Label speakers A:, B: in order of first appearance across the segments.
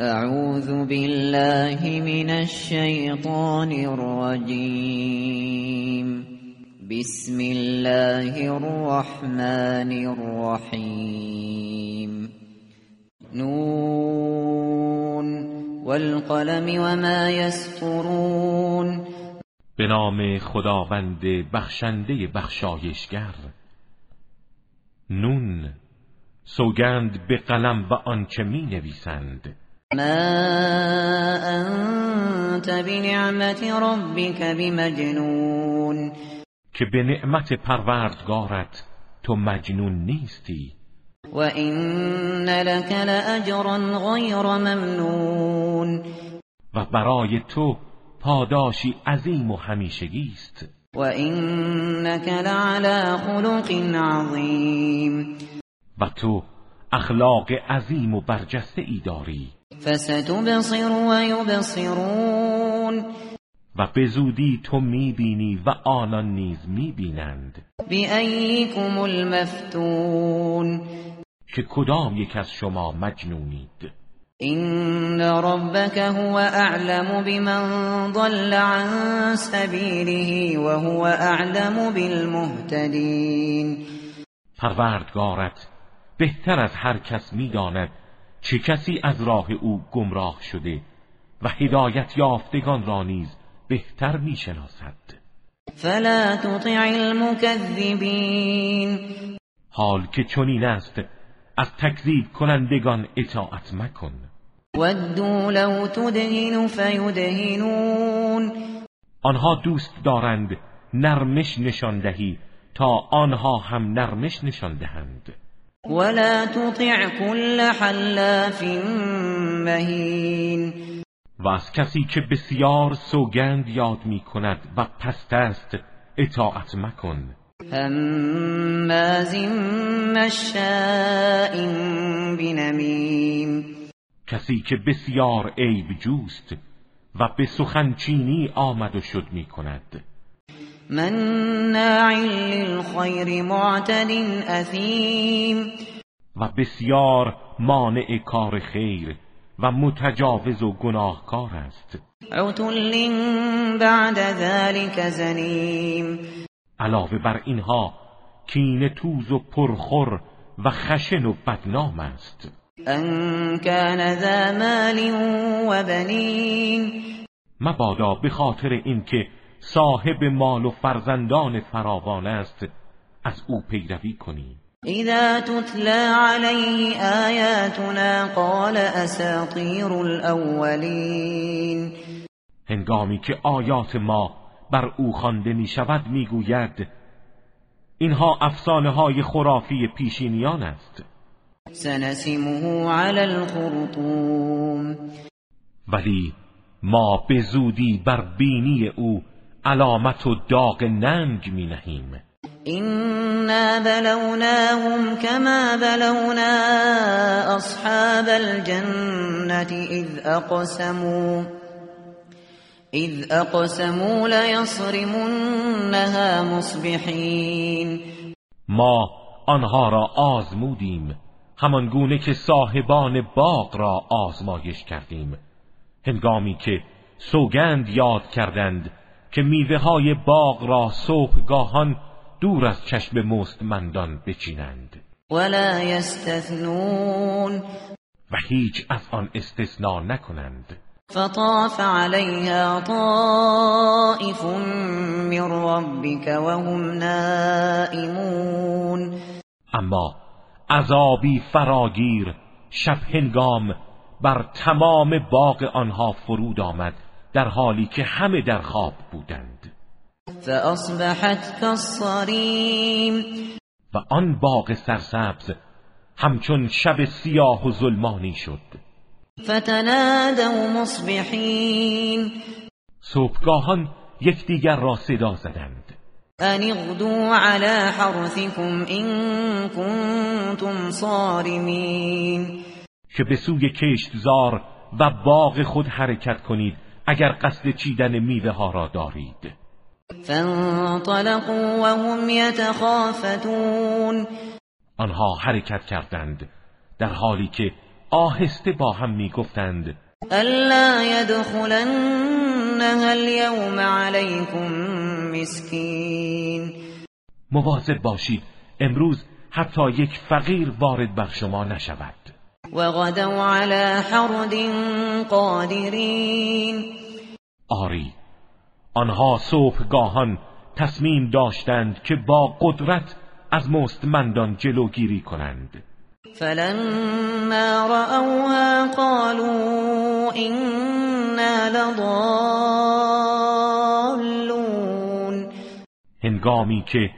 A: اعوذ بالله من الشیطان الرجیم بسم الله الرحمن الرحیم نون والقلم وما يسطرون.
B: به نام خداوند بخشنده بخشایشگر. نون سوگند به قلم و آنچه می نویسند.
A: ما انت بنعمت ربك بمجنون.
B: که به نعمت پروردگارت تو مجنون نیستی.
A: و این لك لأجرا غیر ممنون.
B: و برای تو پاداشی عظیم و همیشگی است
A: و اینک لعلى خلق عظیم
B: و تو اخلاق عظیم و برجسته ای داری.
A: فستبصر و یبصرون
B: و به زودی تو می‌بینی و آنان نیز می‌بینند.
A: بأیکم المفتون.
B: که کدام یک از شما مجنونید؟
A: این ربک هو اعلم بمن ضل عن سبیله و هو اعلم بالمهتدین
B: پروردگارت بهتر از هر کس می‌داند چه کسی از راه او گمراه شده و هدایت یافتگان را نیز بهتر می‌شناسد.
A: فلا تطع المكذبین.
B: حال که چنین است از تکذیب کنندگان اطاعت مکن.
A: ودوا لو تدهن فیدهنون.
B: آنها دوست دارند نرمش نشان دهی تا آنها هم نرمش نشان دهند.
A: ولا تطع كل حلاف مهین
B: و از کسی که بسیار سوگند یاد می کند و پست است اطاعت مکن.
A: هماز مشاء بنمیم.
B: کسی که بسیار عیب جوست و به سخنچینی آمد و شد می کند
A: مناع للخیر معتد اثیم
B: و بسیار مانع کار خیر و متجاوز و گناهکار است.
A: عتل بعد ذلك زنیم.
B: علاوه بر اینها کین توز و پرخور و خشن و بدنام است.
A: ان کان ذا مال و بنین.
B: مبادا به خاطر اینکه صاحب مال و فرزندان فراوان است از او پیروی کنی
A: اذا تتلى عليه آیاتنا قال اساطیر الاولین
B: هنگامی که آیات ما بر او خوانده می شود می گوید اینها افسانه های خرافی پیشینیان است.
A: سنسمه على الخرطوم.
B: ولی ما به زودی بر بینی او علامت و داغ ننگ می نهیم.
A: إنا بلوناهم كما بلونا أصحاب الجنة إذ أقسموا إذ أقسموا ليصرمنها مصبحين.
B: ما آنها را آزمودیم همان گونه که صاحبان باغ را آزمایش کردیم. هنگامی که سوگند یاد کردند که میوه های باغ را صبحگاهان دور از چشم مستمندان بچینند.
A: ولا يستثنون
B: و هیچ از آن استثناء نکنند.
A: فطاف عليها طائف من ربك وهم نائمون
B: اما عذابی فراگیر شب هنگام بر تمام باغ آنها فرود آمد. در حالی که همه در خواب بودند.
A: فاصبحت كالصريم.
B: و آن باغ سرسبز همچون شب سیاه و ظلمانی شد.
A: فتنادوا مصبحين.
B: صبحگاهان یکدیگر را صدا زدند.
A: ان اغدوا على حرثكم ان كنتم صارمين.
B: که به سوی کشتزار و باغ خود حرکت کنید اگر قصد چیدن میوه ها را دارید.
A: فانطلقوا وهم يتخافتون
B: آنها حرکت کردند در حالی که آهسته با هم می‌گفتند
A: الا يدخلنها اليوم عليكم مسكين.
B: مواظب باشید امروز حتی یک فقیر وارد بر شما نشود.
A: وغدوا على حرد قادرین
B: آری آنها صبحگاهان تصمیم داشتند که با قدرت از مستمندان جلوگیری کنند.
A: فلما رأوها قالوا إنا لضالون.
B: هنگامی که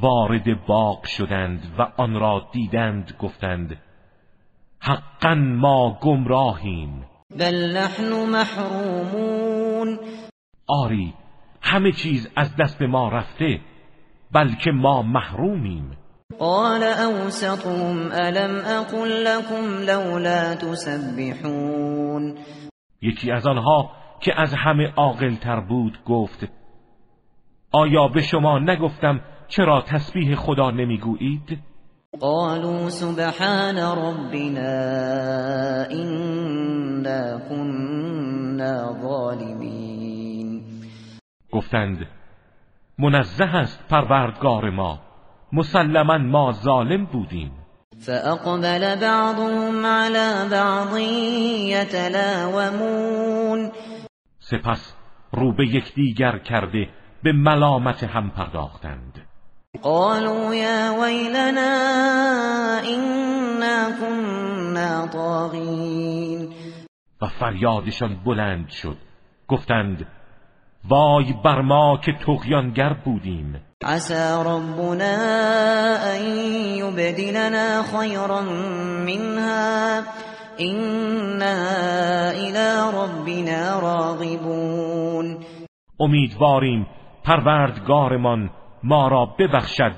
B: وارد باغ شدند و آن را دیدند گفتند حقا ما گمراهیم.
A: بل نحن محرومون.
B: آری همه چیز از دست ما رفته بلکه ما محرومیم.
A: قال اوسطهم الم اقل لكم لولا تسبحون.
B: یکی از آنها که از همه عاقلتر بود گفت آیا به شما نگفتم چرا تسبیح خدا نمی‌گویید؟
A: قالوا سبحان ربنا إنا كنا ظالمین
B: گفتند منزه است پروردگار ما. مسلما ما ظالم بودیم.
A: فأقبل بعضهم على بعض يتلاومون.
B: سپس رو به یکدیگر کرده به ملامت هم پرداختند.
A: قالوا يا ويلنا إنا كنا طاغين.
B: و فریادشان بلند شد. گفتند وای بر ما که تغیانگر بودیم.
A: عسى ربنا ان يبدلنا خيرا منها. إنا الى ربنا راغبون.
B: امیدواریم پروردگارمان ما را ببخشد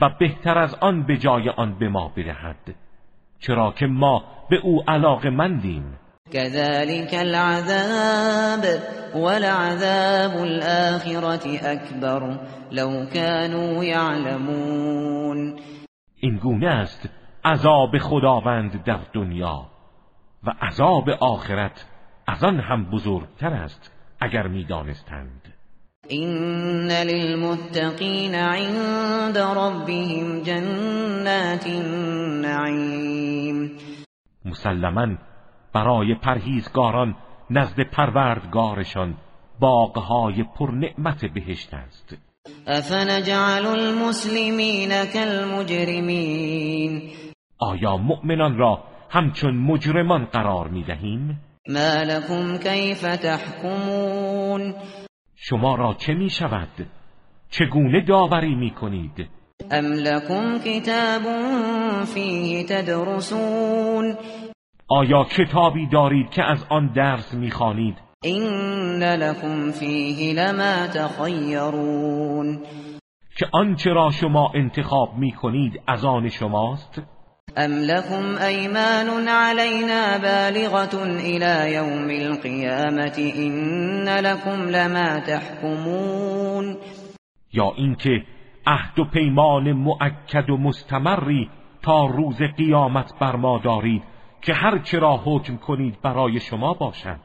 B: و بهتر از آن به جای آن به ما بدهد چرا که ما به او علاقه مندیم.
A: كذلك العذاب ولعذاب الآخرة أكبر لو كانوا يعلمون.
B: این گونه است عذاب خداوند در دنیا و عذاب آخرت از آن هم بزرگتر است اگر می‌دانستند.
A: این للمتقین عند ربهم جنات النعیم
B: مسلما برای پرهیزگاران نزد پروردگارشان باغهای پرنعمت بهشت است.
A: افنجعل المسلمین كالمجرمین
B: آیا مؤمنان را همچون مجرمان قرار می دهیم؟
A: ما لكم کیف تحکمون.
B: شما را چه می شود؟ چگونه داوری می کنید؟
A: ام لكم کتاب فیه تدرسون
B: آیا کتابی دارید که از آن درس می‌خوانید
A: این لکم فیه لما تخیرون
B: که آنچه را شما انتخاب می‌کنید از آن شماست
A: ام لكم ایمان علینا بالغة الى یوم القیامت این لكم لما تحکمون
B: یا اینکه عهد و پیمان مؤکد و مستمری تا روز قیامت بر ما دارید که هر چرا حکم کنید برای شما باشد.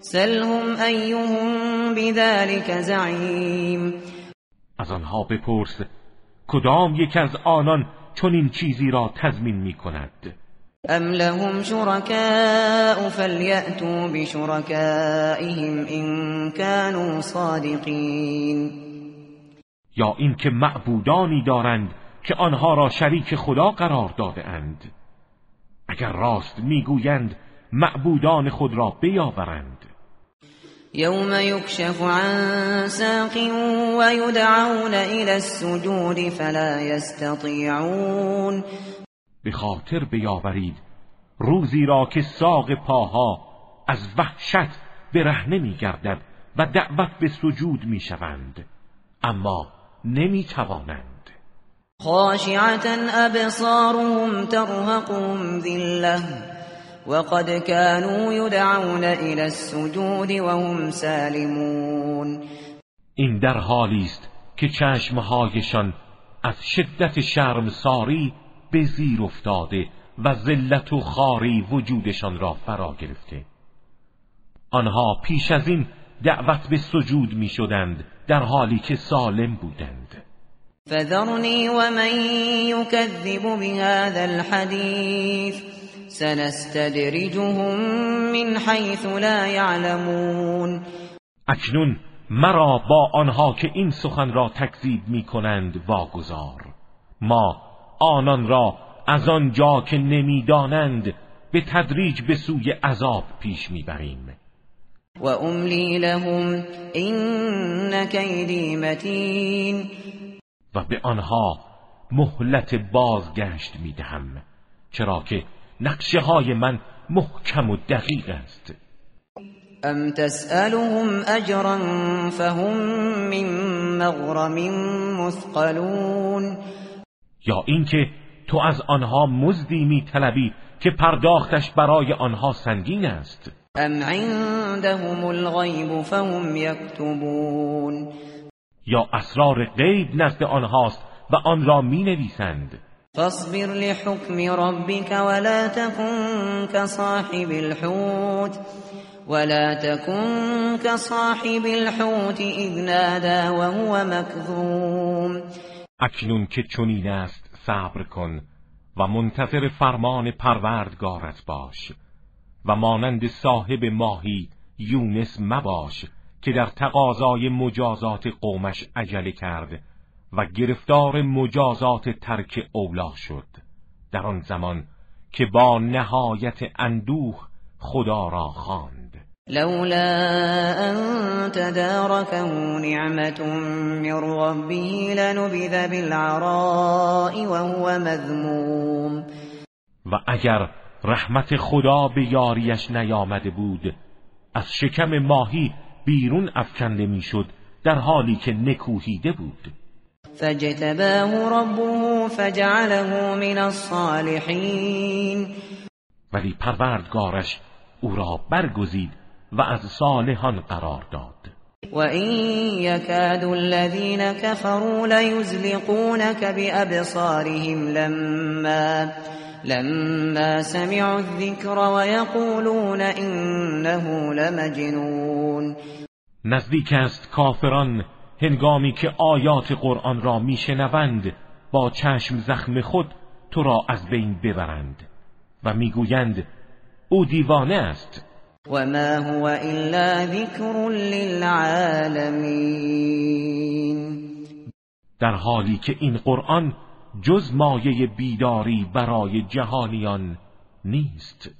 A: سلهم ایهم بذلك زعیم
B: از آنها بپرس کدام یک از آنان چون این چیزی را تضمین می کند
A: ام لهم شركاء فلیأتوا بشركائهم این كانوا صادقین
B: یا اینکه معبودانی دارند که آنها را شریک خدا قرار داده اند اگر راست می‌گویند معبودان خود را بیاورند.
A: یوم یکشف عن ساق و یدعون الى السجود فلا یستطیعون
B: به خاطر بیاورید روزی را که ساق پاها از وحشت برهنه میگردد و دعوت به سجود می‌شوند اما نمی‌توانند
A: خاشعة أبصارهم ترهقهم ذلة. وقد كانوا يدعون إلى السجود وهم سالمون.
B: این در حالی است که چشمهایشان از شدت شرمساری به زیر افتاده و ذلت و خاری وجودشان را فرا گرفته. آنها پیش از این دعوت به سجود می شدند در حالی که سالم بودند.
A: فذرنی و من یکذب بهذا الحدیث. سنستدرجهم من حیث لا یعلمون
B: اکنون مرا با آنها که این سخن را تکذیب می کنند واگذار. ما آنان را از آن جا که نمی‌دانند به تدریج به سوی عذاب پیش می‌بریم.
A: و املی لهم این کیدی متین.
B: و به آنها مهلت بازگشت می‌دهم چرا که نقشه های من محکم و دقیق است.
A: ام تسألهم اجرا فهم من مغرم مثقلون
B: یا اینکه تو از آنها مزدی می طلبی که پرداختش برای آنها سنگین است.
A: ام عندهم الغیب فهم یکتبون
B: یا اسرار غیب نزد آنهاست و آن را می نویسند
A: فاصبر لحكم ربك ولا تكن كصاحب الحوت ولا تكن كصاحب الحوت اذ نادى وهو مكذوم
B: اکنون که چنین است صبر کن و منتظر فرمان پروردگارت باش و مانند صاحب ماهی یونس مباش که در تقاضای مجازات قومش عجله کرد و گرفتار مجازات ترک اولا شد در آن زمان که با نهایت اندوه خدا را خواند.
A: لولا ان تداركه نعمت من ربه لنبذ بالعراء وهو مذموم.
B: و اگر رحمت خدا به یاریش نیامده بود از شکم ماهی بیرون افکنده می‌شد در حالی که نکوهیده بود.
A: فاجتباه ربه فجعله من الصالحین
B: ولی پروردگارش او را برگزید و از صالحان قرار داد.
A: و این یکاد الذین كفروا لیزلقونك بأبصارهم لما لما سمعوا الذكر ويقولون انه لمجنون.
B: نزدیک است کافران هنگامی که آیات قرآن را میشنوند با چشم زخم خود تو را از بین ببرند و می‌گویند او دیوانه است.
A: و ما هو الا ذکر للعالمین
B: در حالی که این قرآن جز مایه بیداری برای جهانیان نیست.